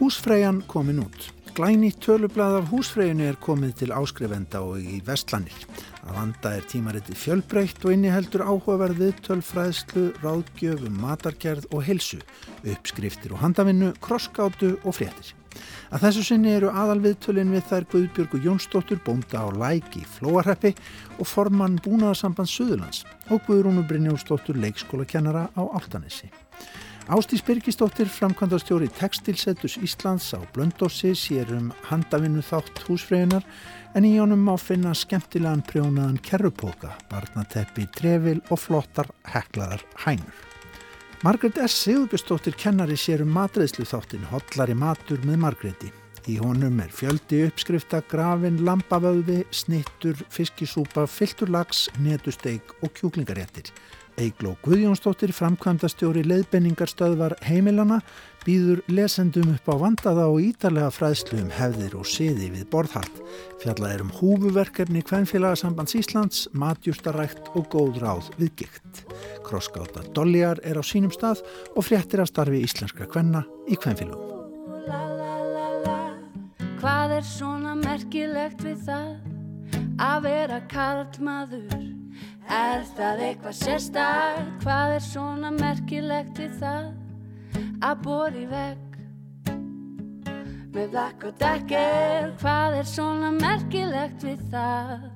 Húsfreyjan komin út. Glæni tölublað af húsfreyjunu er komið til áskrifenda og í vestlanir. Að vanda er tímariti fjölbreytt og inniheldur áhugaverð viðtöl, fræðslu, ráðgjöf um matargerð og helsu, uppskriftir og handavinnu, krosskátu og fréttir. Að þessu sinni eru aðalviðtölin við þær Guðbjörgu Jónsdóttur bónda á læk í Flóarheppi og formann búnaðarsamband Suðurlands og Guðrúnu Brynjósdóttur leikskólakennara á Áltanessi. Ástís Birgisdóttir, framkvæmdastjóri Tekstilsetus Íslands á Blöndósi, sér um handavinnu þátt húsfreyjunar en í honum má finna skemmtilegan prjónaðan kerrupoka, barnateppi, trefil og flottar heklaðar hænur. Margret S. Sigurbjörnsdóttir kennari sér um matreðslu þáttin Hollari matur með Margreti. Í honum er fjöldi uppskrifta, grafin, lampavöði, snittur, fiskisúpa, fyllturlags, netusteik og kjúklingaréttir. Eigló Guðjónsdóttir, framkvæmdastjóri leiðbenningarstöðvar heimilana, býður lesendum upp á vandaða og ítalega fræðslu um hefðir og siði við borðhald. Fjallað er um húfuverkefni Kvennfélagsambands Íslands, matjústarækt og góð ráð við gikt. Krosskáta Dolliar er á sínum stað og fréttir af starfi íslenskra kvenna í Kvennfélagum. Hvað er svona merkilegt við það að vera karlmaður? Er það eitthvað sérstak? Hvað er svona merkilegt við það? Að bóri veg Með blakk og dekker Hvað er svona merkilegt við það?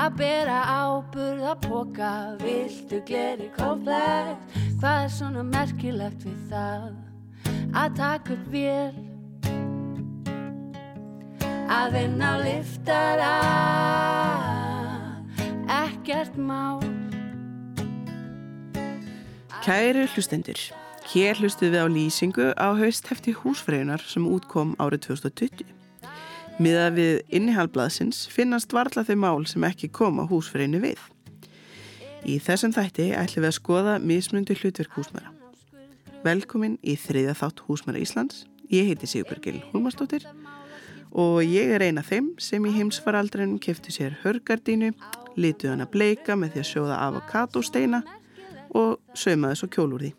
Að bera áburð að póka Viltu gleri kóflegt Hvað er svona merkilegt við það? Að taka upp vél Að vinna á liftara ekkert mál Kæru hlustendur, hér hlustuð við á lýsingu á hausthefti húsfreyjunar sem útkom árið 2020. Miða við innihalblaðsins finnast varla þau mál sem ekki koma húsfreyjunu við. Í þessum þætti ætlum við að skoða mismundi hlutverk húsmæra. Velkomin í þriðja þátt húsmæra Íslands. Ég heiti Sigurbjörgil Húlmarsdóttir og ég er eina þeim sem í heimsfaraldrinum kefti sér hörgardínu lituð hana bleika með því að sjóða avokadosteina og saumaði svo kjól úr því.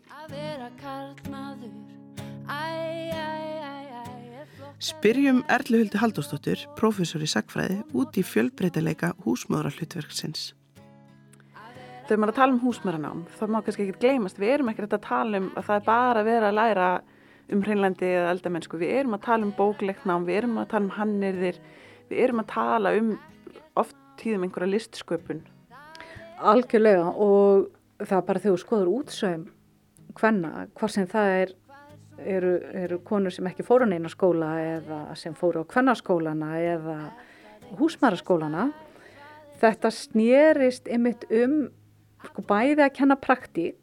Spyrjum Erluhildi Haldósdóttir, professor í sagfræði, út í fjölbreytileika húsmaðurallutverksins. Þegar maður að tala um húsmaðurnám, þá má kannski ekki gleymast, við erum ekkert að tala um að það er bara að vera að læra um hreinlendi eða eldamennsku, við erum að tala um bóklegt nám, við erum að tala um hannirðir, við erum að tala um oft tíðum einhverja listsköpun? Algjörlega og það er bara þegar skoður útsögum hvenna, hvað sem það er eru, eru konur sem ekki fóru á neina skóla eða sem fóru á kvennaskólana eða húsmæraskólana þetta snýrist ymitt um sko bæði að kenna praktík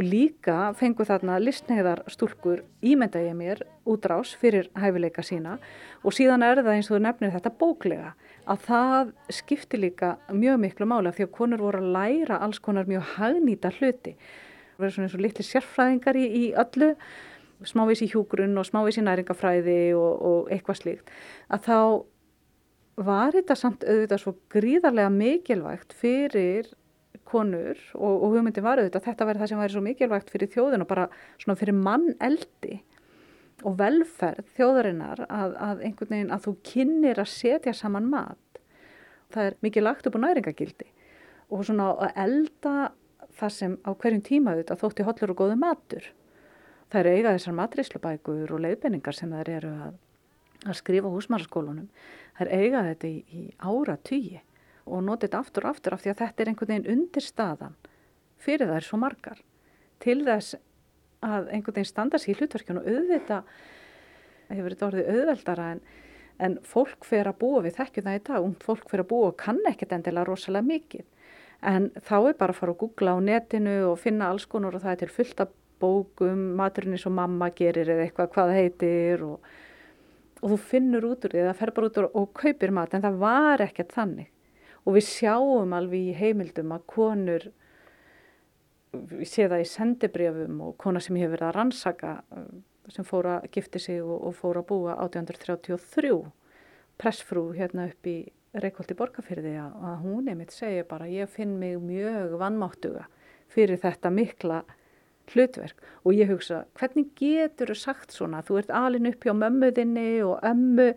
og líka fengu þarna listneiðar stúlkur ímynda ég mér útrás fyrir hæfileika sína og síðan er það eins og þú nefnir þetta bóklega að það skipti líka mjög miklu mála því að konur voru að læra alls konar mjög hagnýta hluti. Það verður svona eins og litli sérfræðingar í, í öllu, smávís í hjúgrunn og smávís í næringafræði og, og eitthvað slíkt. Að þá var þetta samt auðvitað svo gríðarlega mikilvægt fyrir konur og, og hugmyndi var auðvitað að þetta verði það sem væri svo mikilvægt fyrir þjóðin og bara svona fyrir mann eldi og velferð þjóðarinnar að, að einhvern veginn að þú kynir að setja saman mat. Það er mikið lagt upp á næringagildi og svona að elda það sem á hverjum tíma auðvitað þótti hollur og góðu matur. Það eru eiga þessar matríslubækur og leiðbenningar sem þær eru að, að skrifa húsmaraskólunum. Það er eiga þetta í, í ára tugi og nota þetta aftur og aftur af því að þetta er einhvern veginn undir staðan fyrir þær svo margar. Til þess að einhvern veginn standa sér í hlutverkjun og auðvita hefur þetta orðið auðveldara en, en fólk fer að búa við þekkju það í dag, und fólk fer að búa og kann ekkert endilega rosalega mikið. En þá er bara að fara að googla á netinu og finna alls konar og það er til fullt af bókum, maturinn eins og mamma gerir eða eitthvað hvað heitir og, og þú finnur út úr því það fer bara út úr og kaupir mat en það var ekkert þannig og við sjáum alveg í heimildum að konur við séum það í sendibrjöfum og kona sem hefur verið að rannsaka uh, sem fór að gifti sig og, og fór að búa 1833 pressfrú hérna upp í Reykjóldi borgarfyrði að, að hún einmitt segja bara ég finn mig mjög vannmáttuga fyrir þetta mikla hlutverk. Og ég hugsa hvernig getur þú sagt svona? Þú ert alin upp hjá mömmuðinni og ömmu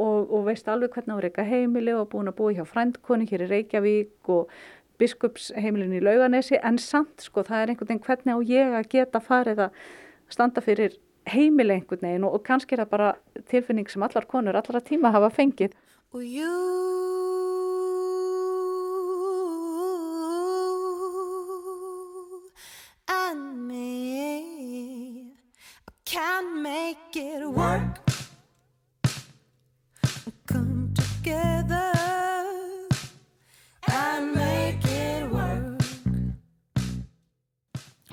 og, og veist alveg hvernig þú reyka heimili og búin að búa hjá frændkoni hér í Reykjavík og biskupsheimilin í Lauganesi en samt sko það er einhvern veginn hvernig á ég að geta farið að standa fyrir heimili einhvern veginn og, og kannski er það bara tilfinning sem allar konur allara tíma hafa fengið. Og jú and me can make it work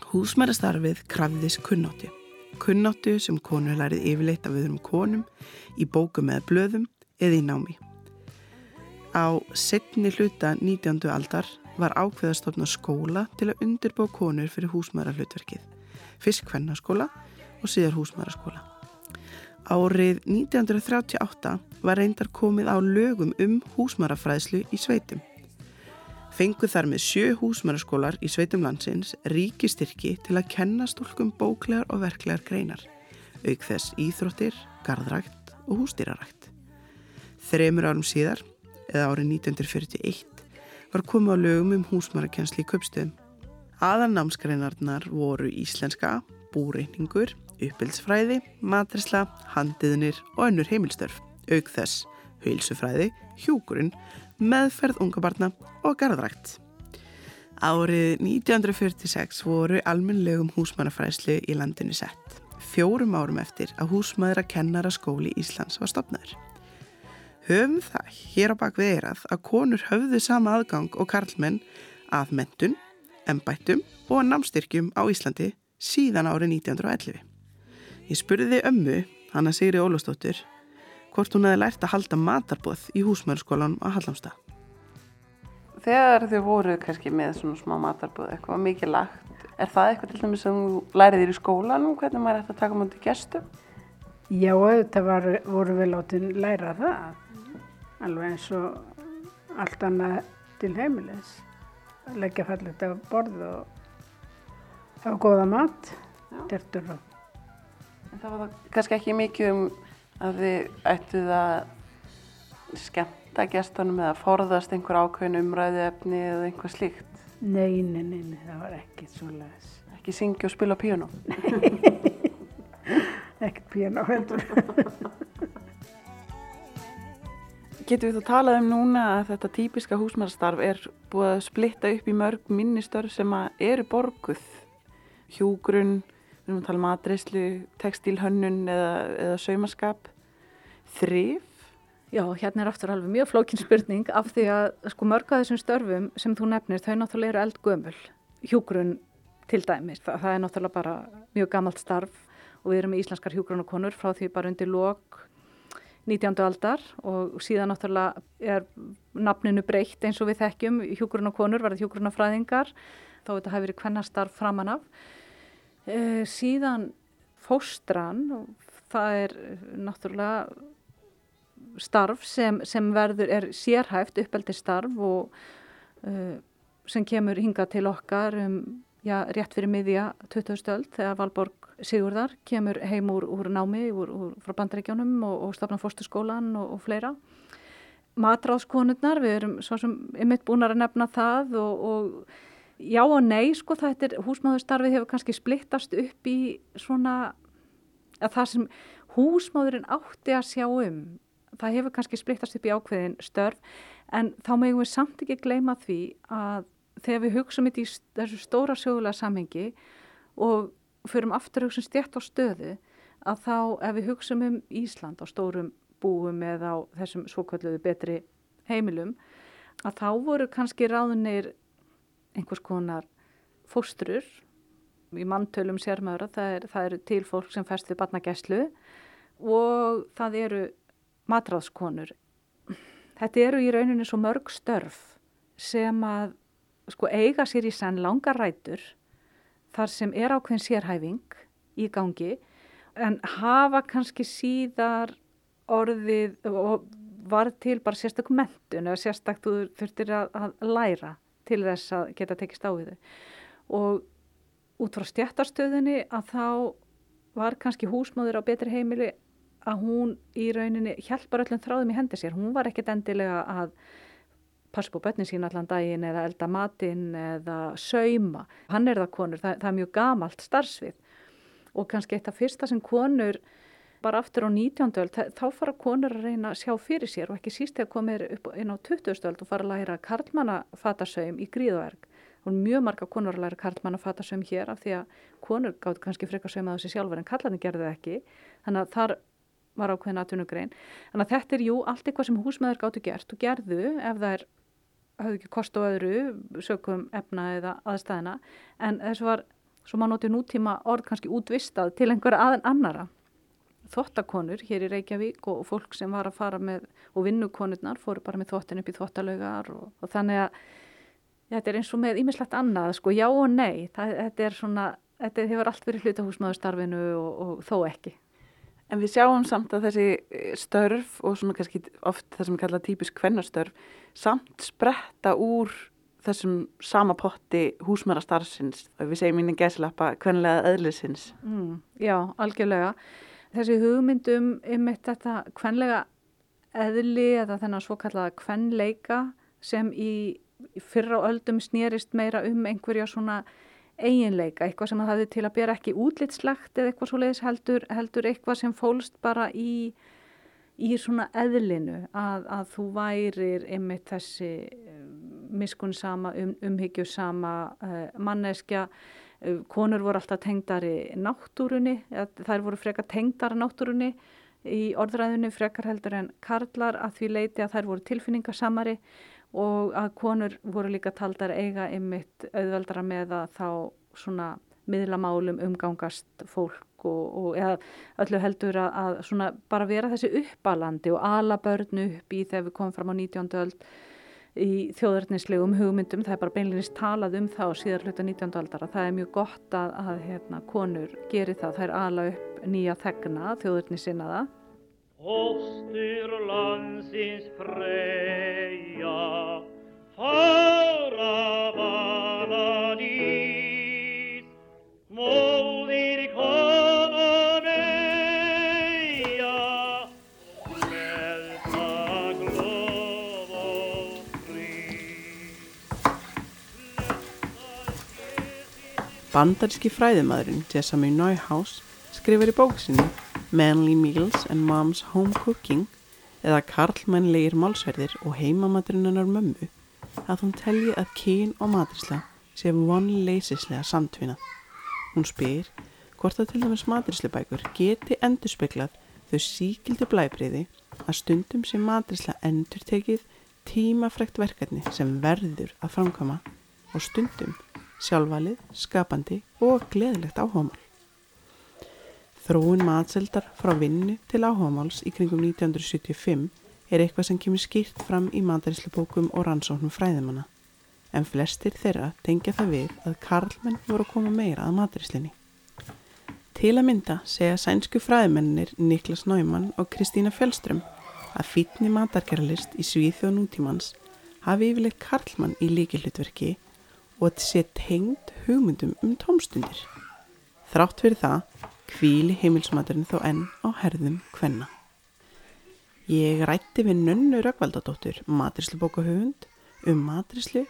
Húsmærastarfið krafðis kunnáttu kunnáttu sem konur lærið yfirleitt af öðrum konum í bókum eða blöðum eða í námi. Á setni hluta 19. aldar var ákveðastofna skóla til að undirbá konur fyrir húsmaðurhlutverkið, fyrst kvennarskóla og síðar húsmaðurskóla. Árið 1938 var reyndar komið á lögum um húsmaðurfræðslu í sveitum. Fenguð þar með sjö húsmæraskólar í sveitum landsins ríkistyrki til að kenna stúlkum bóklegar og verklegar greinar, auk þess íþróttir, gardrækt og hústýrarækt. Þreymur árum síðar, eða árið 1941, var komið á lögum um húsmærakensli í köpstöðum. Aðan námsgreinarnar voru íslenska, búreiningur, uppbildsfræði, matrisla, handiðnir og önnur heimilstörf, auk þess, heilsufræði, hjúkurinn, meðferð unga barna og garðrækt. Árið 1946 voru almenlegum húsmannafræslu í landinu sett. Fjórum árum eftir að húsmaður að kennara skóli Íslands var stopnaður. Höfum það hér á bakvið eirað að konur höfðu sama aðgang og karlmenn að mentun, embættum og námstyrkjum á Íslandi síðan árið 1911. Ég spurði ömmu, Hanna Sigri Ólastóttur, hvort hún hefði lært að halda matarbóð í húsmörskólanum á Hallamstað. Þegar þið voruð kannski með svona smá matarbóð, eitthvað mikið lagt, er það eitthvað til dæmis sem þú lærið þér í skólanum, hvernig maður ætti að taka mútið gestum? Já, þetta var, voru við látið læra það, alveg eins og allt annað til heimilis, leggja fallit af borð og hafa góða mat, tertur og... Það var kannski ekki mikið um að þið ættuð að skemmta gestunum eða forðast einhver ákveðin umræðu efni eða einhver slíkt? Nei, nei, nei, nei það var ekkert svo leiðis. Ekki syngja og spila píano? ekkert píano heldur. Getur við þá talað um núna að þetta típiska húsmaðarstarf er búið að splitta upp í mörg minnistörf sem eru borguð? Hjúgrunn, við erum að tala um aðreyslu, textílhönnun eða, eða saumaskap, þrif. Já, hérna er aftur alveg mjög flókin spurning af því að sko mörg að þessum störfum sem þú nefnir þau náttúrulega eru eldgömul. Hjúgrunn til dæmis, það, það er náttúrulega bara mjög gammalt starf og við erum með íslenskar hjúgrunnakonur frá því bara undir lok 19. aldar og síðan náttúrulega er nafninu breytt eins og við þekkjum hjúgrunnakonur, verða hjúgrunnafræðingar þá þetta hefur verið kvennastarf framan af Uh, síðan fóstran, það er náttúrulega starf sem, sem verður, er sérhæft uppeldi starf og uh, sem kemur hinga til okkar um, já, rétt fyrir miðja 20. stöld þegar Valborg Sigurðar kemur heim úr, úr námi úr, úr, frá bandaríkjónum og, og stafna fósturskólan og, og fleira. Matráðskonurnar, við erum svo sem ymitt búin að nefna það og, og Já og nei, sko, þetta er, húsmáðurstarfið hefur kannski splittast upp í svona, að það sem húsmáðurinn átti að sjá um, það hefur kannski splittast upp í ákveðin störf, en þá megum við samt ekki gleyma því að þegar við hugsaum þetta í þessu stóra sjögulega samhengi og förum aftur hugsaum stjætt á stöðu, að þá ef við hugsaum um Ísland á stórum búum eða á þessum svokvölduðu betri heimilum, að þá voru kannski ráðunir einhvers konar fóstrur í manntölum sérmöðra, það, er, það eru til fólk sem fæst við batnageslu og það eru matráðskonur. Þetta eru í rauninni svo mörg störf sem að sko eiga sér í senn langar rætur þar sem er ákveðin sérhæfing í gangi en hafa kannski síðar orðið og var til bara sérstaklega mentun eða sérstaklega þú þurftir að, að læra til þess að geta tekist á við þau. Og út frá stjættarstöðinni að þá var kannski húsmáður á betri heimili að hún í rauninni hjálpar öllum þráðum í hendi sér. Hún var ekkit endilega að passa på börnin sín allan daginn eða elda matinn eða sauma. Hann er það konur, það, það er mjög gamalt starfsvið og kannski eitt af fyrsta sem konur bara aftur á 19. öld, þá fara konur að reyna að sjá fyrir sér og ekki síst þegar komir upp inn á 20. öld og fara að læra karlmannafatasöym í gríðverk. Og mjög marga konur að læra karlmannafatasöym hér af því að konur gátt kannski frekar söym að þessi sjálfur en karlarnir gerði ekki. Þannig að þar var ákveðin aðtunugrein. Þannig að þetta er jú allt eitthvað sem húsmeður gáttu gert og gerðu ef það er hafðu ekki kost á öðru sökum efna eða aðstæðina en þessu var, svo maður notið nútíma orð kannski útvistað til einhverja aðein annara þottakonur hér í Reykjavík og fólk sem var að fara með og vinnukonurnar fóru bara með þottin upp í þottalaugar og, og þannig að ja, þetta er eins og með ímislegt annað sko já og nei, það, þetta er svona þetta hefur allt verið hlutahúsmaðurstarfinu og, og þó ekki En við sjáum samt að þessi eh, störf og svona kannski oft það sem er kallað típisk kvennastörf samt spretta úr þessum sama potti húsmærastarfsins við segjum mínu gæslappa kvenlega eðlisins. Mm, já, algjörlega. Þessi hugmyndum um þetta kvenlega eðli eða þennan svo kallaða kvenleika sem í fyrra öldum snýrist meira um einhverja svona eiginleika, eitthvað sem það hefði til að bera ekki útlitslegt eða eitthvað svo leiðis heldur, heldur eitthvað sem fólst bara í, í svona eðlinu að, að þú værir einmitt þessi eh, miskunnsama, um, umhyggjusama uh, manneskja, uh, konur voru alltaf tengdari náttúrunni, þær voru frekar tengdara náttúrunni í orðræðinu frekar heldur en karlar að því leiti að þær voru tilfinningasamari og að konur voru líka taldar eiga einmitt auðveldra með að þá svona miðlamálum umgangast fólk og, og eða öllu heldur að, að svona bara vera þessi uppalandi og ala börn upp í þegar við komum fram á 19. öld í þjóðarnislegum hugmyndum, það er bara beinleginist talað um það og síðar hluta 19. aldara það er mjög gott að, að hérna, konur geri það, það er ala upp nýja þegna, þjóðarnisinnaða Hóstur landsins freyja fara vanan ís Bandaríski fræðimadurinn Jessamy Neuhaus skrifar í bóksinni Manly Meals and Mom's Home Cooking eða karlmennlegir málsverðir og heimamadurinnar mömmu að hún telji að kyn og matrisla sé vonleisislega samtvinna. Hún spyr hvort að til dæmis matrislubækur geti endurspeglað þau síkildu blæbriði að stundum sem matrisla endur tekið tímafrekt verkefni sem verður að framkama og stundum sjálfvalið, skapandi og gleðilegt áhugamál. Þróun matseldar frá vinnu til áhugamáls í kringum 1975 er eitthvað sem kemur skýrt fram í mataríslubókum og rannsóknum fræðimanna. En flestir þeirra tengja það við að karlmenn voru að koma meira að mataríslinni. Til að mynda segja sænsku fræðimennir Niklas Náman og Kristína Fjellström að fítni matarkerlist í Svíþjóð nútímans hafi yfirleitt karlmann í líkillutverki og að sé tengd hugmyndum um tómstundir. Þrátt fyrir það kvíli heimilsmaturinn þó enn á herðum hvenna. Ég rætti við nönnu Rökkvaldadóttur, matrislu-bókahöfund, um matrislu,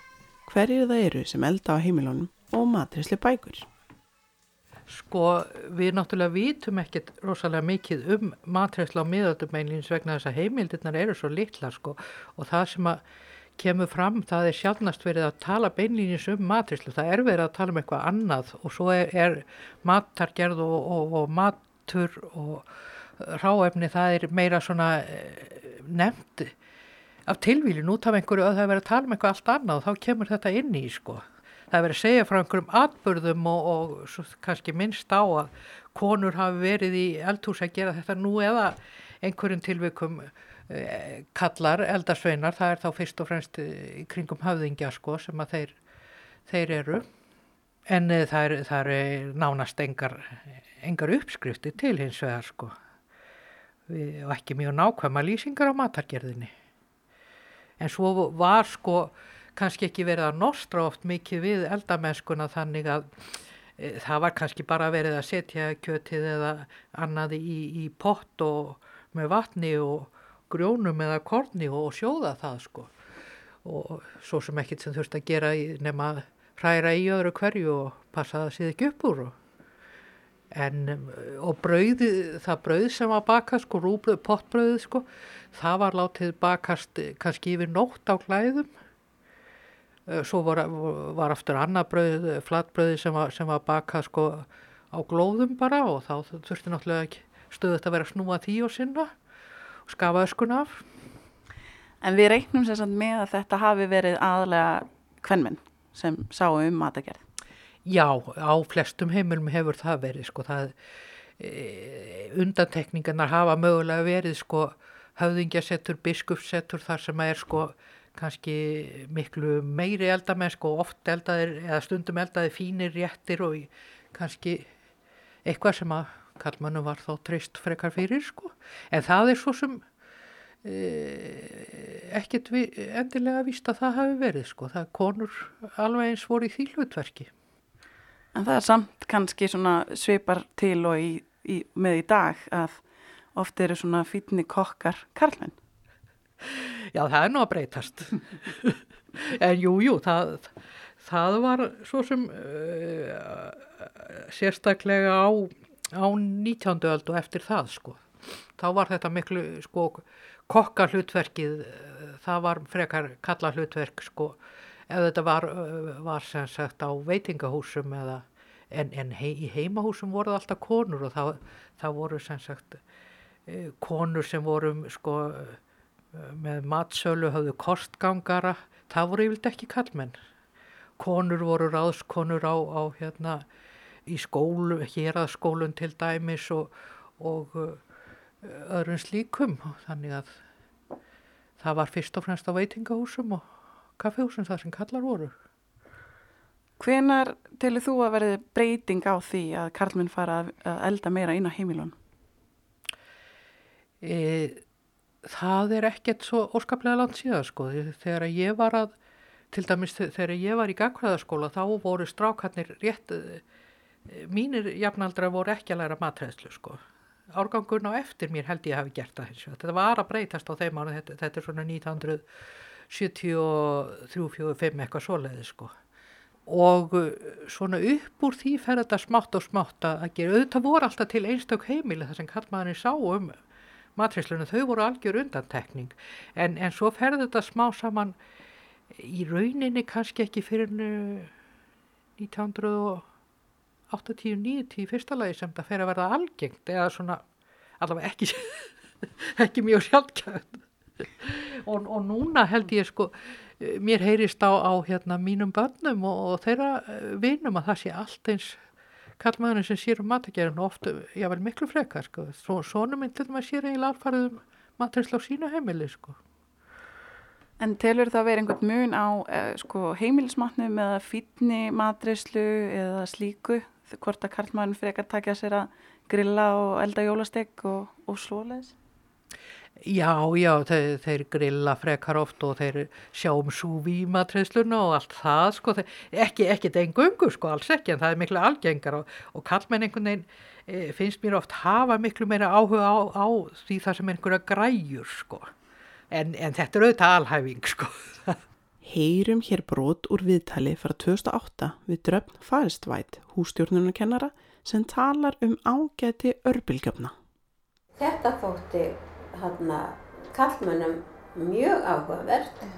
hverjir það eru sem elda á heimilónum og matrislu bækur. Sko við náttúrulega vítum ekkert rosalega mikið um matrislu á miðaldum einlýns vegna þess að heimildirnar eru svo litla sko og það sem að kemur fram, það er sjálfnast verið að tala beinlýnis um matrislu, það er verið að tala um eitthvað annað og svo er, er matargerð og, og, og matur og ráefni, það er meira svona eh, nefnd af tilvílin út af einhverju að það er verið að tala um eitthvað allt annað og þá kemur þetta inn í sko. Það er verið að segja frá einhverjum atbörðum og, og svo, kannski minnst á að konur hafi verið í eldhús að gera þetta nú eða einhverjum tilvikum kallar, eldarsveinar, það er þá fyrst og fremst eh, kringum höfðingja sko sem að þeir, þeir eru. En eh, það er, það er nánast engar, engar uppskrifti til hins vegar sko. Og ekki mjög nákvæma lýsingar á matargerðinni. En svo var sko kannski ekki verið að nostra oft mikið við eldamennskuna þannig að e, það var kannski bara verið að setja kjötið eða annað í, í pott og með vatni og grjónum eða korni og sjóða það sko og svo sem ekkert sem þurft að gera nema að hræra í öðru hverju og passa að það síði ekki upp úr og En, og brauði, það brauð sem var bakast, sko, rúbröð, pottbrauðið, sko, það var látið bakast kannski yfir nótt á klæðum. Svo var, var aftur annað brauð, flatbrauði sem var, sem var bakast, sko, á glóðum bara og þá þurfti náttúrulega stöðut að vera snúa því og sinna skafa öskun af. En við reiknum sérstaklega með að þetta hafi verið aðlega kvennmenn sem sáu um matagerð. Já, á flestum heimilum hefur það verið sko, það e, undantekningarnar hafa mögulega verið sko höfðingjasettur, biskupssettur þar sem er sko kannski miklu meiri eldamenn sko oft eldaðir eða stundum eldaðir fínir réttir og kannski eitthvað sem að kallmannu var þá trist frekar fyrir sko en það er svo sem e, ekkert vi, endilega víst að það hafi verið sko það konur alveg eins voru í því hlutverki En það er samt kannski svona svipar til og í, í, með í dag að oft eru svona fítni kokkar karlmenn. Já, það er nú að breytast. en jú, jú, það, það var svo sem uh, sérstaklega á, á 19. öld og eftir það, sko. Þá var þetta miklu, sko, kokkar hlutverkið, það var frekar kalla hlutverk, sko, ef þetta var, var sem sagt á veitingahúsum eða en, en hei, í heimahúsum voru alltaf konur og það, það voru sem sagt konur sem voru sko með matsölu hafðu kostgangara það voru yfirlega ekki kallmenn konur voru ráðskonur á, á hérna í skólu, hér að skólun til dæmis og, og öðrun slíkum þannig að það var fyrst og fremst á veitingahúsum og kaffehúsum þar sem kallar voru. Hvenar telur þú að verði breyting á því að karlminn fara að elda meira inn á heimilun? E, það er ekkert svo óskaplega langt síðan sko. Þegar ég var að, til dæmis þegar ég var í gagfræðaskóla þá voru strákarnir rétt, mínir jafnaldra voru ekki að læra matræðslu sko. Árgangun á eftir mér held ég hafi gert það. Þetta var að breytast á þeim ára, þetta, þetta er svona 1900 73-75 eitthvað svoleiði sko og uh, svona upp úr því fer þetta smátt og smátt að gera auðvitað voru alltaf til einstök heimili þar sem kallmaðurinn sá um matríslunum, þau voru algjör undantekning en, en svo fer þetta smá saman í rauninni kannski ekki fyrir 1980-90 í fyrsta lagi sem það fer að verða algengt eða svona allavega ekki ekki mjög sjálfkjönd og, og núna held ég sko mér heyrist á, á hérna mínum bönnum og, og þeirra eh, vinum að það sé allt eins kallmaðurinn sem sér um matagerðin og ofta, ég vel miklu frekar sko, Svo, svona til maður sér eiginlega alfarðum matræsla á sínu heimili sko. En telur það að vera einhvern mun á eh, sko, heimilismatnum eða fítni matræslu eða slíku, hvort að kallmaðurinn frekar takja sér að grilla og elda jólastegg og, og svoleiðis? Já, já, þeir, þeir grilla frekar oft og þeir sjá um matræðsluna og allt það, sko, þeir, ekki, ekki þetta engungu, sko, alls ekki, en það er miklu algengar og, og kallmenn einhvern veginn e, finnst mér oft hafa miklu meira áhuga á, á því það sem einhverja græjur, sko, en, en þetta er auðvitað alhæfing, sko. Heyrum hér brot úr viðtali frá 2008 við Dröfn Færistveit, hústjórnunarkennara, sem talar um ágæti örbylgjöfna. Þetta þótti hérna kallmönnum mjög áhugavert ja.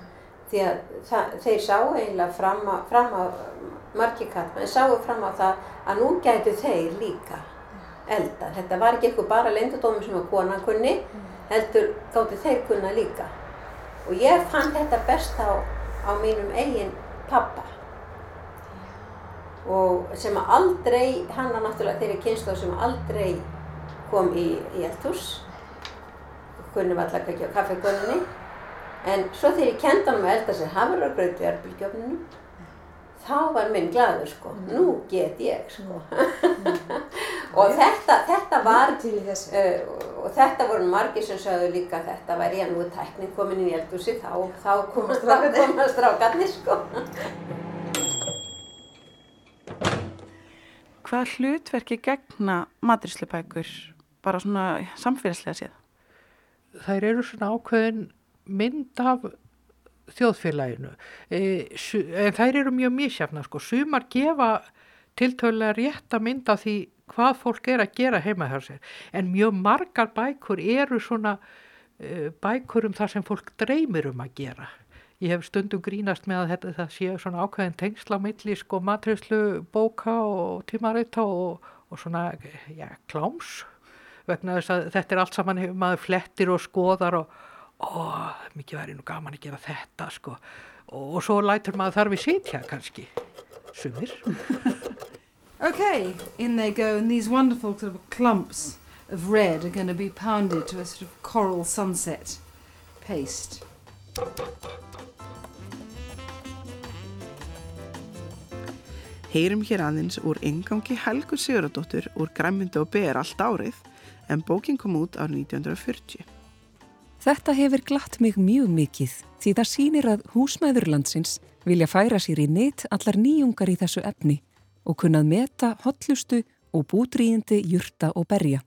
því að það, þeir sá eiginlega fram á, fram á margi kallmenn, sáu fram á það að nú gætu þeir líka eldar. Þetta var ekki eitthvað bara lendadómi sem að konan kunni, heldur gáttu þeir kunna líka. Og ég fann þetta best á, á mínum eigin pappa. Og sem aldrei, hann var náttúrulega þeirri kynslu sem aldrei kom í, í eldhús. Kunni vallakakki á kaffegunni en svo þegar ég kenda hann með elda sér hafragraut við erbylgjöfninu þá var minn gladur sko mm. nú get ég sko mm. og þetta, þetta var uh, og þetta voru margir sem sagðu líka þetta var ég nú tækning komin í eldúsi þá, þá komast rákarnir sko hvað hlutverki gegna maturíslubækur bara svona samfélagslega séð? Þær eru svona ákveðin mynd af þjóðfélaginu. E, en þær eru mjög mísjafna sko, sumar gefa rétt að mynda því hvað fólk er að gera heima hjá sér. En mjög margar bækur eru svona e, bækur um það sem fólk dreymir um að gera. Ég hef stundum grínast með að þetta, það sé svona ákveðin tengsla milli sko matrislu bóka og tímarita og, og svona ja, kláms. Vegna þess að þetta er allt saman maður flettir og skoðar og ó, mikið væri nú gaman að gera þetta sko og, og svo lætur maður þar við sitja kannski sumir Okay, in they go and these wonderful sort of clumps of red are going to be pounded to a sort of coral sunset paste. Heyrum hér aðeins úr ingangi Helgu Siguradóttur úr Græmyndi og ber allt árið en bókin kom út árið 1940. Þetta hefur glatt mig mjög mikið því það sýnir að húsmæðurlandsins vilja færa sér í neitt allar nýjungar í þessu efni og kunnað meta hotlustu og búdrýjandi jurta og berja.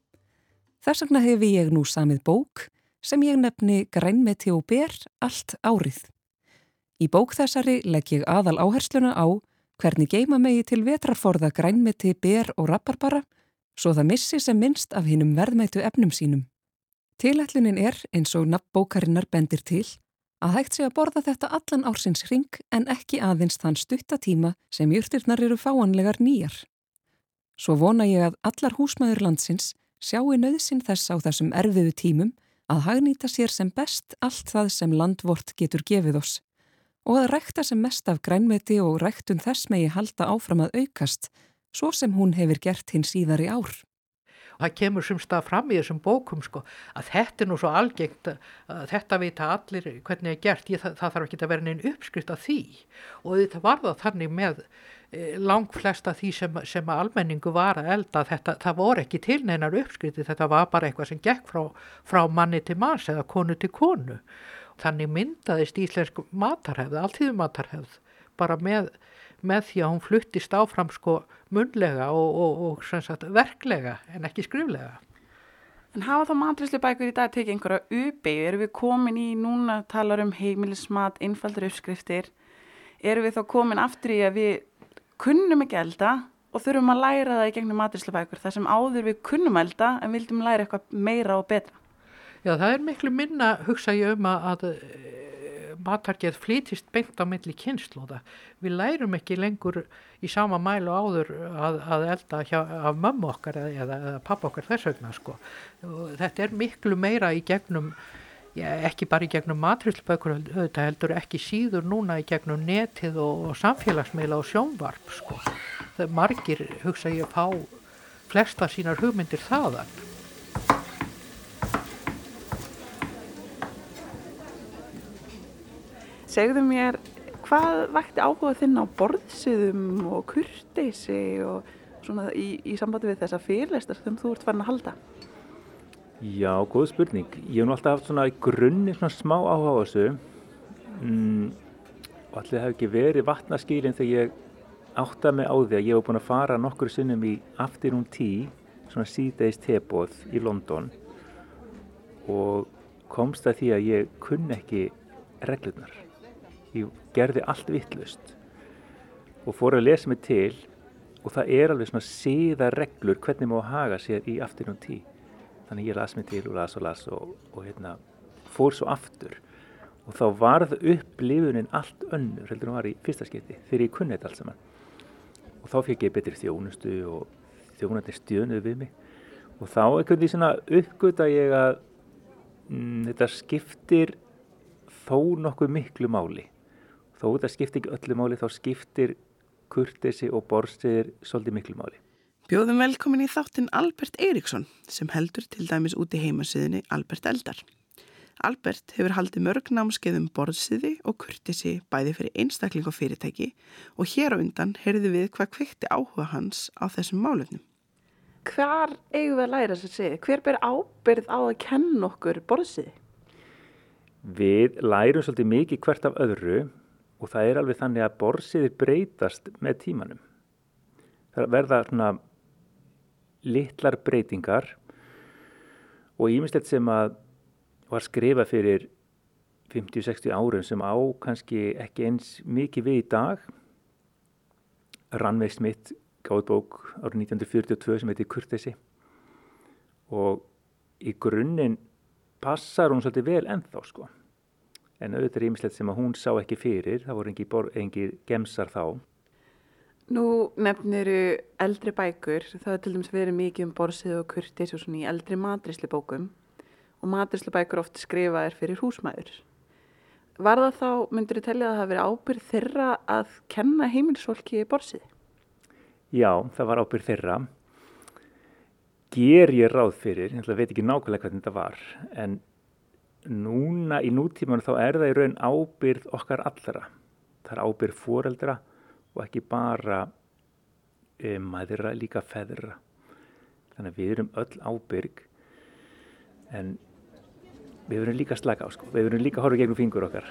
Þess vegna hefur ég nú samið bók sem ég nefni grænmeti og ber allt árið. Í bók þessari legg ég aðal áhersluna á hvernig geima megi til vetrarforða grænmeti, ber og rapparbara svo það missi sem minnst af hinnum verðmætu efnum sínum. Tilætlunin er, eins og nafnbókarinnar bendir til, að hægt sé að borða þetta allan ársins ring en ekki aðeins þann stuttatíma sem júrtirnar eru fáanlegar nýjar. Svo vona ég að allar húsmaður landsins sjáu nöðsin þess á þessum erfiðu tímum að hagnýta sér sem best allt það sem landvort getur gefið oss og að rækta sem mest af grænmeti og ræktun þess megi halda áfram að aukast svo sem hún hefur gert hinn síðar í ár. Það kemur sem stað fram í þessum bókum sko að þetta er nú svo algengt að þetta vita allir hvernig er gert, Ég, það, það þarf ekki að vera neinn uppskrift af því. Og þetta var það þannig með e, lang flesta því sem, sem almenningu var að elda þetta, það voru ekki til neinar uppskrifti, þetta var bara eitthvað sem gekk frá, frá manni til manns eða konu til konu. Þannig myndaðist íslensk matarhefð, alltíðu matarhefð, bara með með því að hún fluttist áfram sko munlega og, og, og sagt, verklega en ekki skriflega. En hafa þá matrislu bækur í dag tekið einhverja uppeyju? Erum við komin í núna talar um heimilismat, innfaldur uppskriftir? Erum við þá komin aftur í að við kunnum ekki elda og þurfum að læra það í gegnum matrislu bækur þar sem áður við kunnum elda en vildum læra eitthvað meira og betra? Já, það er miklu minna hugsa ég um að matargeð flytist beint á milli kynnslóða. Við lærum ekki lengur í sama mælu áður að, að elda hjá, af mömmu okkar eða, eða pappa okkar þess vegna sko. Þetta er miklu meira í gegnum, já, ekki bara í gegnum matrilsbökur, þetta heldur ekki síður núna í gegnum netið og, og samfélagsmeila og sjónvarp sko. Það margir, hugsa ég, að fá flesta sínar hugmyndir þaðan. Segðu mér, hvað vakti áhuga þinn á borðsiðum og kurteysi og svona í, í sambandi við þessa fyrirleistar sem þú ert farin að halda? Já, góð spurning. Ég hef nú alltaf haft svona í grunni svona smá áhuga á þessu mm, og allir hef ekki verið vatnaskýrin þegar ég átta mig á því að ég hef búin að fara nokkur sinnum í Afternoon Tea, svona síðdeis tebóð í London og komst að því að ég kunn ekki reglurnar ég gerði allt vittlust og fór að lesa mig til og það er alveg svona síða reglur hvernig maður haga sér í afturinn og tí þannig ég las mig til og las og las og, og hérna, fór svo aftur. Og þá varð upp lifunin allt önnur heldur en var í fyrsta skipti þegar ég kunni þetta allt saman. Og þá fekk ég betri þjónustu og þjónandi stjönuð við mig. Og þá ekkert því svona uppgöta ég að mm, þetta skiptir þó nokkuð miklu máli þó þetta skiptir ekki öllu máli þá skiptir kurtesi og borstiðir svolítið miklu máli. Bjóðum velkomin í þáttinn Albert Eiríksson sem heldur til dæmis út í heimasíðinni Albert Eldar. Albert hefur haldið mörg námskeiðum borðsiði og kurtisi bæði fyrir einstakling og fyrirtæki og hér á undan heyrðu við hvað kveikti áhuga hans á þessum málefnum. Hvar eigum við að læra þess að segja? Hver ber ábyrð á að kenna okkur borðsiði? Við lærum svolítið mikið hvert af öðru og það er alveg þannig að borsiðir breytast með tímanum. Það verða svona litlar breytingar og ímislegt sem að var skrifa fyrir 50-60 árum sem á kannski ekki eins mikið við í dag. Rannveig Smith gáði bók árið 1942 sem heiti Kurtesi og í grunninn passar hún svolítið vel ennþá sko. En auðvitað er ímislegt sem að hún sá ekki fyrir, það voru engi, engi gemsar þá. Nú nefniru eldri bækur, það er til dæmis verið mikið um borsið og kurtis og svona í eldri matrisli bókum og matrisli bækur oft skrifaðir fyrir húsmæður. Var það þá, myndur þið tellja að það verið ábyrð þeirra að kenna heimilsfólki borsið? Já, það var ábyrð þeirra. Ger ég ráð fyrir, ég veit ekki nákvæmlega hvernig þetta var, en núna í nútíman þá er það í raun ábyrð okkar allra. Það er ábyrð foreldra og ekki bara um, maðurra, líka feðra. Þannig að við erum öll ábyrg en við verðum líka slaka á sko. Við verðum líka horfa gegnum fingur okkar.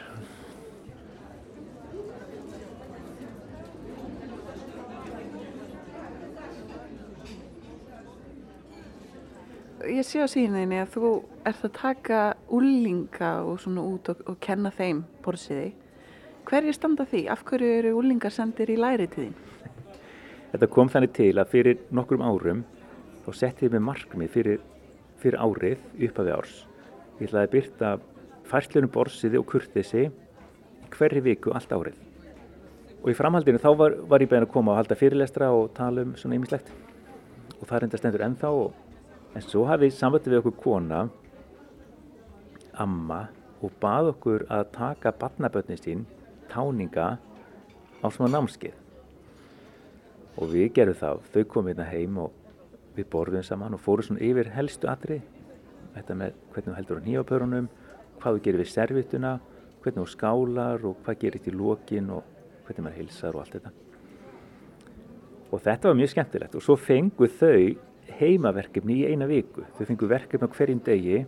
Ég sé á síðan að þú ert að taka úlinga og svona út og, og kenna þeim borsiði. Hverju standa því? Af hverju eru úlingar sendir í læri til þín? Þetta kom þannig til að fyrir nokkrum árum þá setti ég með markmið fyrir, fyrir árið uppafi árs Ég ætlaði að byrta færslunum borsiði og kurtisi hverju viku allt árið. Og í framhaldinu þá var, var ég beðin að koma og halda fyrirlestra og tala um svona ýmislegt. Og það reynda stendur ennþá. Og, en svo hafið samvætti við okkur kona, amma, og bað okkur að taka barnabötni sín, táninga, á svona námskið. Og við gerum það. Þau komið hérna heim og við borðum saman og fórum svona yfir helstu atrið þetta með hvernig þú heldur á nýjapörunum, hvað þú gerir við servituna, hvernig þú skálar og hvað gerir þetta í lókin og hvernig maður hilsar og allt þetta. Og þetta var mjög skemmtilegt og svo fengu þau heimaverkefni í eina viku. Þau fengu verkefni á hverjum degi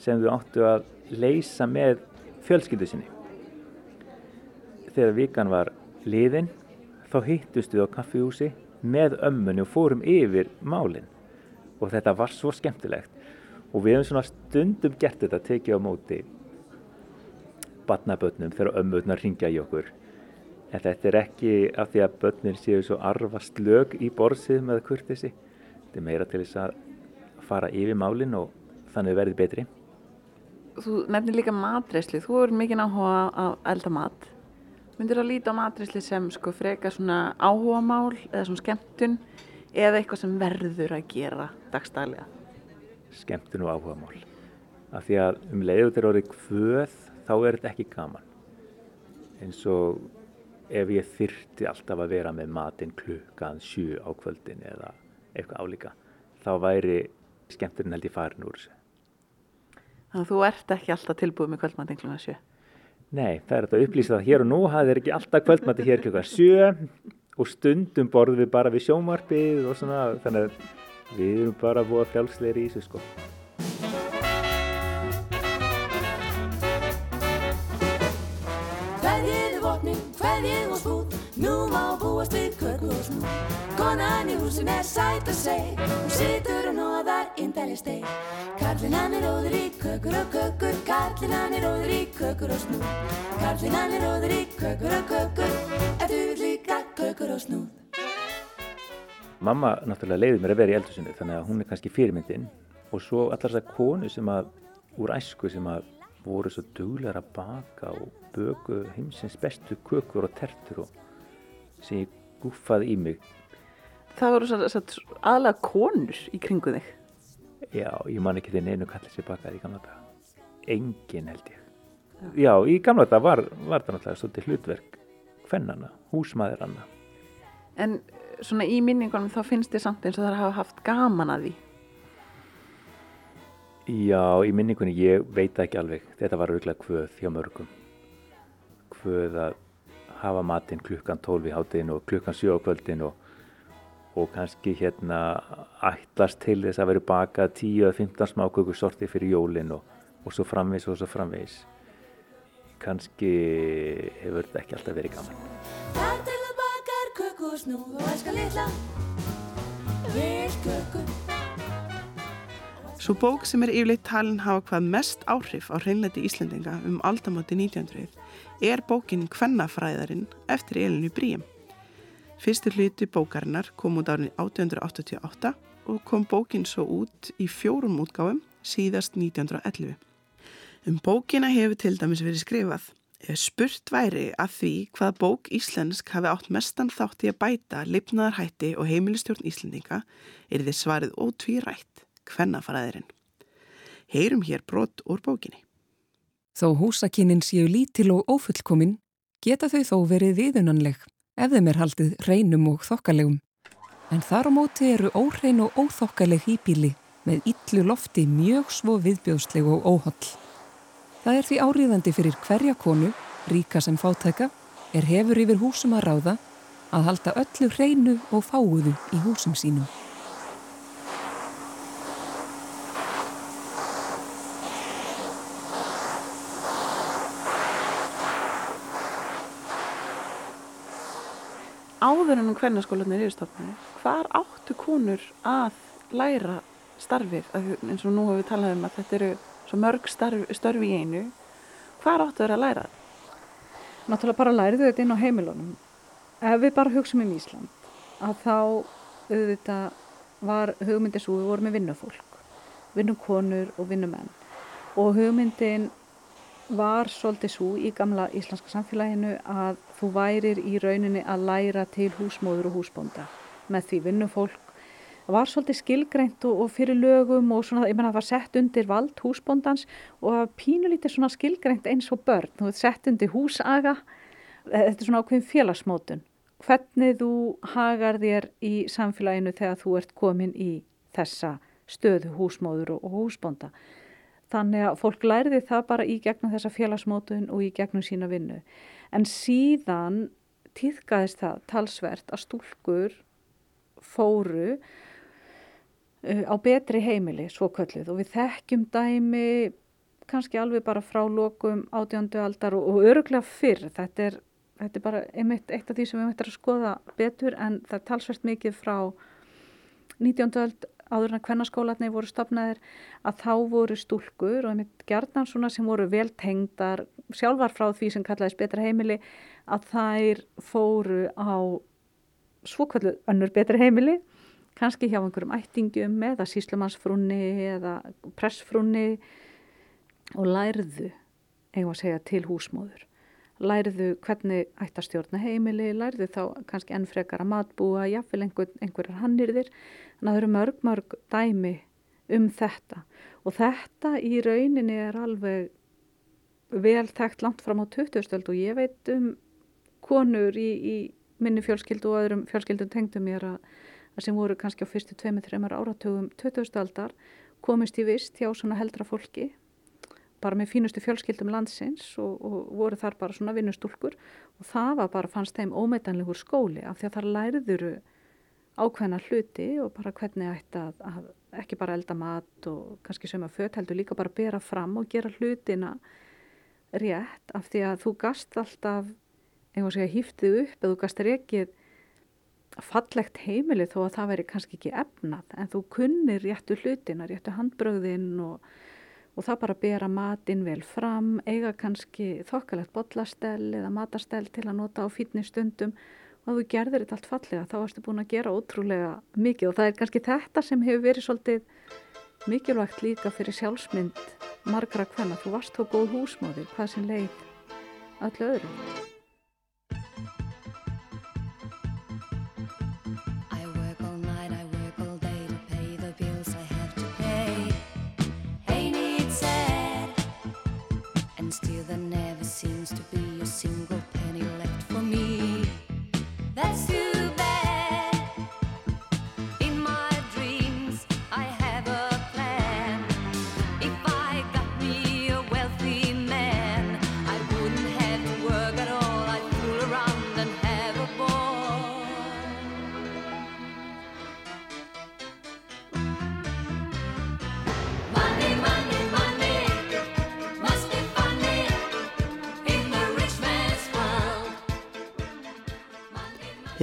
sem þau áttu að leysa með fjölskyldu sinni. Þegar vikan var liðin þá hittust við á kaffihúsi með ömmunni og fórum yfir málinn og þetta var svo skemmtilegt og við hefum svona stundum gert þetta tekið á móti batnabötnum þegar ömmurnar ringja í okkur en þetta er ekki af því að börnir séu svo arvast lög í borsið með kurtisi þetta er meira til þess að fara yfir málinn og þannig verði betri Þú nefnir líka matreysli þú er mikið áhuga á elda mat myndir að líta á matreysli sem sko freka svona áhuga mál eða svona skemmtun eða eitthvað sem verður að gera dagstælega skemmtun og áhuga mál. Af því að um leiður þetta er orðið hvöð þá er þetta ekki gaman. Eins og ef ég þyrti alltaf að vera með matinn klukkan sjú á kvöldin eða eitthvað álíka þá væri skemmturinn held ég farin úr þessu. Þannig að þú ert ekki alltaf tilbúið með kvöldmatinn klukkan sjú? Nei, það er að upplýsa það hér og nú það er ekki alltaf kvöldmatti hér klukkan sjú og stundum borðum við bara við sjómarfið og svona þannig að við erum bara búið að fjálsleira í þessu sko. Búast við köku og snú. Konan í húsin er sæt og seg, hún situr og nóðar indæli steg. Karlinn hann er óður í kökur og kökur, karlinn hann er óður í kökur og snú. Karlinn hann er óður í kökur og kökur, ef þú vil líka kökur og snú. Mamma náttúrulega leiði mér að vera í eldhúsinu þannig að hún er kannski fyrirmyndin og svo allar þessar konu sem að úr æsku sem að voru svo duglegar að baka og böku heimsins bestu kökur og tertur og sem ég gúfaði í mig. Það voru aðlega konur í kringu þig? Já, ég man ekki þegar einu kallir sér bakaði í gamla daga. Engin held ég. Já, í gamla daga var, var það náttúrulega svolítið hlutverk hvennana, húsmaðuranna. En svona í minningunum þá finnst þið samt eins og það hafa haft gaman að því Já, í minningunni ég veit ekki alveg þetta var auðvitað hvöð hjá mörgum hvöð að hafa matinn klukkan 12 í hátinn og klukkan 7 á kvöldin og, og kannski hérna ætlast til þess að vera bakað 10-15 smákökur sorti fyrir jólinn og, og svo framvegs og svo framvegs kannski hefur þetta ekki alltaf verið gaman. Og snúð og elska litla við köku Svo bók sem er yfirleitt talin hafa hvað mest áhrif á hreinleiti Íslandinga um aldamáti 1900 er bókin Kvennafræðarinn eftir Elinu Bríum. Fyrstu hluti bókarinnar kom út árið 1888 og kom bókin svo út í fjórum útgáfum síðast 1911. Um bókina hefur til dæmis verið skrifað. Spurt væri að því hvað bók íslensk hafi átt mestan þátt í að bæta lifnaðarhætti og heimilistjórn Íslandinga er þið svarið ótvírætt kvennafæraðirinn. Heyrum hér brot úr bókinni. Þó húsakynnin séu lítil og ófullkomin, geta þau þó verið viðunanleg ef þeim er haldið reynum og þokkalegum. En þar á móti eru órein og óþokkaleg hýpíli með yllu lofti mjög svo viðbjóðsleg og óholl. Það er því áriðandi fyrir hverja konu, ríka sem fátæka, er hefur yfir húsum að ráða að halda öllu reinu og fáuðu í húsum sínum. áður en um hvernarskólanir eru stofnir, hvar áttu konur að læra starfið, eins og nú hefur við talað um að þetta eru svo mörg starf, störfi í einu, hvar áttu þeir að læra? Náttúrulega bara læriðu þetta inn á heimilunum. Ef við bara hugsaum um Ísland, að þá auðvitað var hugmyndin svo, við vorum með vinnufólk, vinnukonur og vinnumenn. Og hugmyndin var svolítið svo í gamla íslenska samfélaginu að þú værir í rauninni að læra til húsmóður og húsbónda með því vinnufólk var svolítið skilgreint og, og fyrir lögum og svona, ég menna það var sett undir vald húsbóndans og pínulítið svona skilgreint eins og börn, þú veit sett undir húsaga. Þetta er svona ákveðin félagsmótun. Hvernig þú hagar þér í samfélaginu þegar þú ert komin í þessa stöðu húsmóður og húsbónda Þannig að fólk læriði það bara í gegnum þessa félagsmótun og í gegnum sína vinnu. En síðan týðkaðist það talsvert að stúlkur fóru uh, á betri heimili, svo kölluð. Og við þekkjum dæmi kannski alveg bara frá lokum átjöndu aldar og, og öruglega fyrr. Þetta er, þetta er bara einmitt eitt af því sem við möttum að skoða betur en það er talsvert mikið frá 19. öld áður en að kvennarskólatni voru stopnaðir að þá voru stúlkur og einmitt gerðan svona sem voru vel tengdar sjálfar frá því sem kallaðis betra heimili að þær fóru á svokvöldu önnur betra heimili kannski hjá einhverjum ættingum eða síslumansfrúnni eða pressfrúnni og lærðu eigum að segja til húsmóður lærðu hvernig ætti að stjórna heimili, lærðu þá kannski enn frekar að matbúa, jáfnvel einhver, einhverjar hannirðir. Þannig að það eru mörg, mörg dæmi um þetta og þetta í rauninni er alveg vel þekkt langt fram á 2000 og ég veit um konur í, í minni fjölskyldu og öðrum fjölskyldum tengdum mér að, að sem voru kannski á fyrstu 2-3 áratugum 2000 aldar komist í vist hjá svona heldra fólki bara með fínustu fjölskyldum landsins og, og voru þar bara svona vinnustúlkur. Og það var bara, fannst þeim ómeitanlegur skóli af því að þar læriðuru ákveðna hluti og bara hvernig ætti að, að ekki bara elda mat og kannski að fött heldur líka bara bera fram og gera hlutina rétt af því að þú gast alltaf einhvers veginn hýftið upp eða þú gast rekið fallegt heimili þó að það veri kannski ekki efnað en þú kunnir réttu hlutina, réttu handbröðin og og það bara bera matinn vel fram, eiga kannski þokkalegt bollastell eða matastell til að nota á fítni stundum. Og þú gerðir þetta allt fallega þá erstu búin að gera ótrúlega mikið. Og það er kannski þetta sem hefur verið svolítið mikilvægt líka fyrir sjálfsmynd margra hvenna, þú varst þá góð húsmáðir, hvað sem leið öllu öðru.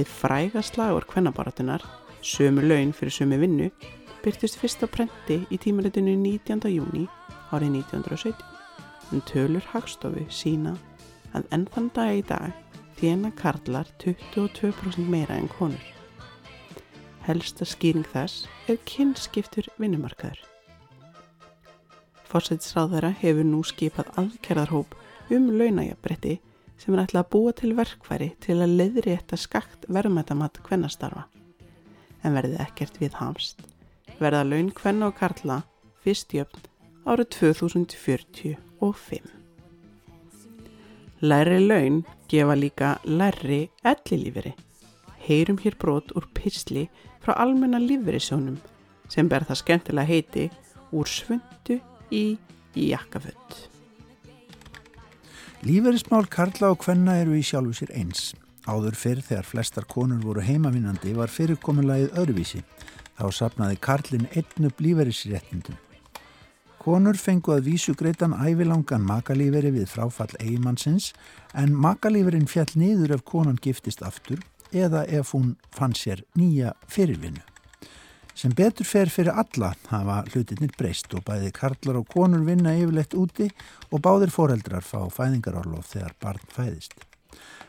Fræga slagur kvennabaratunar Sömu laun fyrir sömu vinnu byrtist fyrst á prenti í tímaritinu 19. júni árið 1917. En tölur hagstofu sína að enn þann dag í dag þjena karlar 22% meira en konur. Helsta skýring þess er kynskiptur vinnumarkaður. Fórsætisráðara hefur nú skipað aðkerðarhóp um launajabretti sem er ætlað að búa til verkfæri til að leiðri þetta skakt verðmættamatt kvennastarfa. En verði ekkert við hamst, verða laun kvenna og karla fyrst jöfn árið 2045. Læri laun gefa líka læri ellilífiri. Heyrum hér brot úr pysli frá almenna lífverisjónum sem ber það skemmtilega heiti úr svöndu í jakkaföld. Líferismál Karla og Kvenna eru í sjálfu sér eins. Áður fyrr þegar flestar konur voru heimavinnandi var fyrirkominlægið öðruvísi. Þá sapnaði Karlin einn upp líferisréttindum. Konur fengu að vísu greitan ævilangan makalíferi við fráfall eigimannsins en makalíferin fjall niður ef konan giftist aftur eða ef hún fann sér nýja fyrirvinnu. Sem betur fer fyrir alla hafa hlutinir breyst og bæði karlar og konur vinna yfirleitt úti og báðir foreldrar fá fæðingarorlof þegar barn fæðist.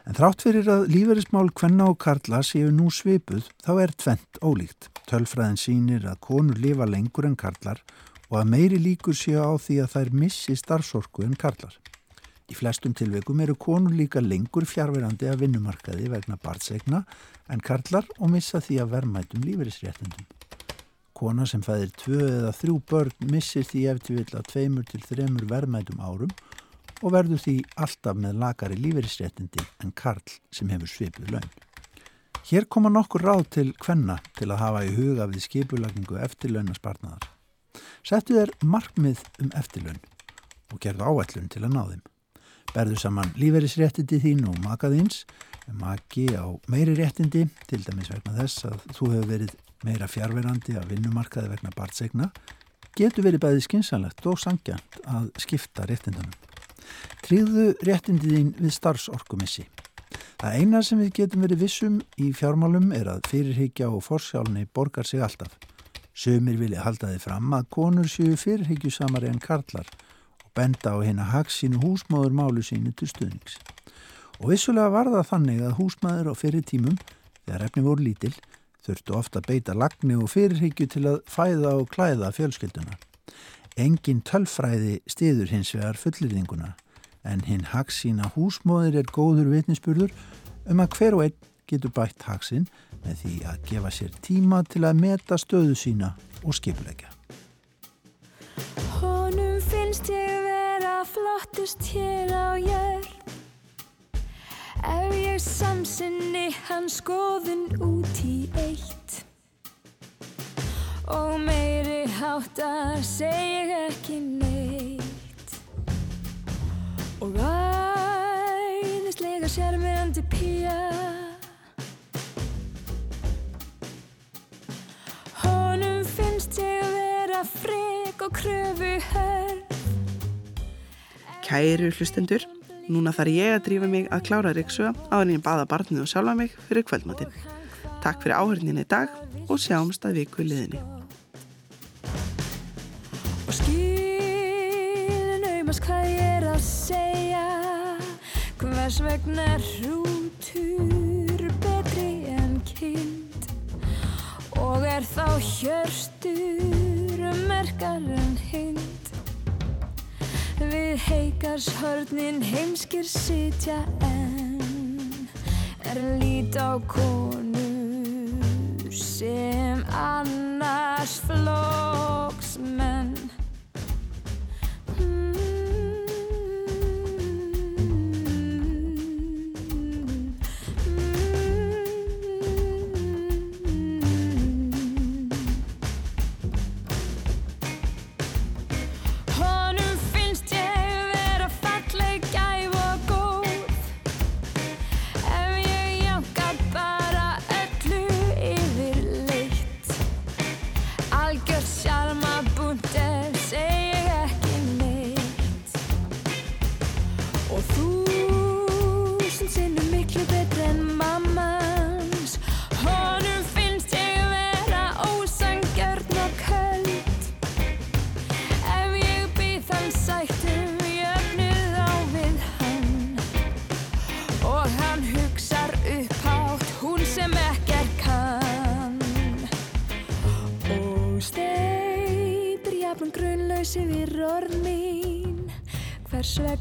En þrátt fyrir að líferismál kvenna og karla séu nú svipuð þá er tvent ólíkt. Tölfræðin sínir að konur lifa lengur en karlar og að meiri líkur séu á því að þær missi starfsorku en karlar. Í flestum tilveikum eru konur líka lengur fjárverandi að vinnumarkaði vegna barnsegna en karlar og missa því að verðmætum líferisréttundum. Kona sem fæðir tvö eða þrjú börn missir því eftir vill að tveimur til þremur verðmætum árum og verður því alltaf með lagari líferisréttindi en karl sem hefur svipið laun. Hér koma nokkur ráð til kvenna til að hafa í huga við skipulagningu eftirlaunaspartnaðar. Settu þér markmið um eftirlaun og gerðu áætlun til að ná þeim. Berðu saman líferisréttindi þín og makaðins, maki á meiri réttindi, til dæmis vegna þess að þú hefur verið meira fjárverandi að vinnumarkaði vegna barnsegna getur verið bæði skinsanlegt og sangjant að skipta réttindunum. Tríðu réttindiðín við starfsorkumissi. Það eina sem við getum verið vissum í fjármálum er að fyrirhyggja og forsjálni borgar sig alltaf. Sumir vilja halda þið fram að konur séu fyrirhyggjusamari en karlar og benda á hérna haksínu húsmáður málu sínu til stuðnings. Og vissulega var það þannig að húsmaður á fyrir tímum, þegar efni voru lítill, þurftu ofta beita lagni og fyrirhyggju til að fæða og klæða fjölskylduna. Engin tölfræði stiður hins vegar fullirðinguna en hinn haksína húsmóðir er góður vitnispurður um að hver og einn getur bætt haksinn með því að gefa sér tíma til að meta stöðu sína og skipulegja. Honum finnst ég vera flottust hér á jörg Ef ég samsinni hans skoðun út í eitt? Og meiri háttar seg ekki neitt. Og æðislega sérmyndi pía. Honum finnst ég vera frek og kröfu hörf Kæru hlustendur Núna þarf ég að drífa mig að klára Ríksöga á en ég baða barnið og sjálfa mig fyrir kvöldmatinn. Takk fyrir áhörninni í dag og sjáumst að viku liðinni. Og skilin auðmast hvað ég er að segja Hvers vegna hrútur betri en kind Og er þá hjörstur merkar en hind Við heikarshörnin heimskir sitja en er lít á konur sem annars flóksmenn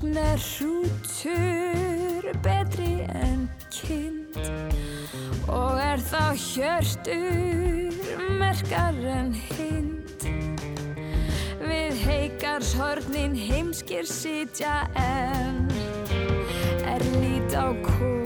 Vegna hrútur betri en kind. Og er þá hjörtur merkar en hind. Við heikars hornin heimskir sitja en Er lít á kú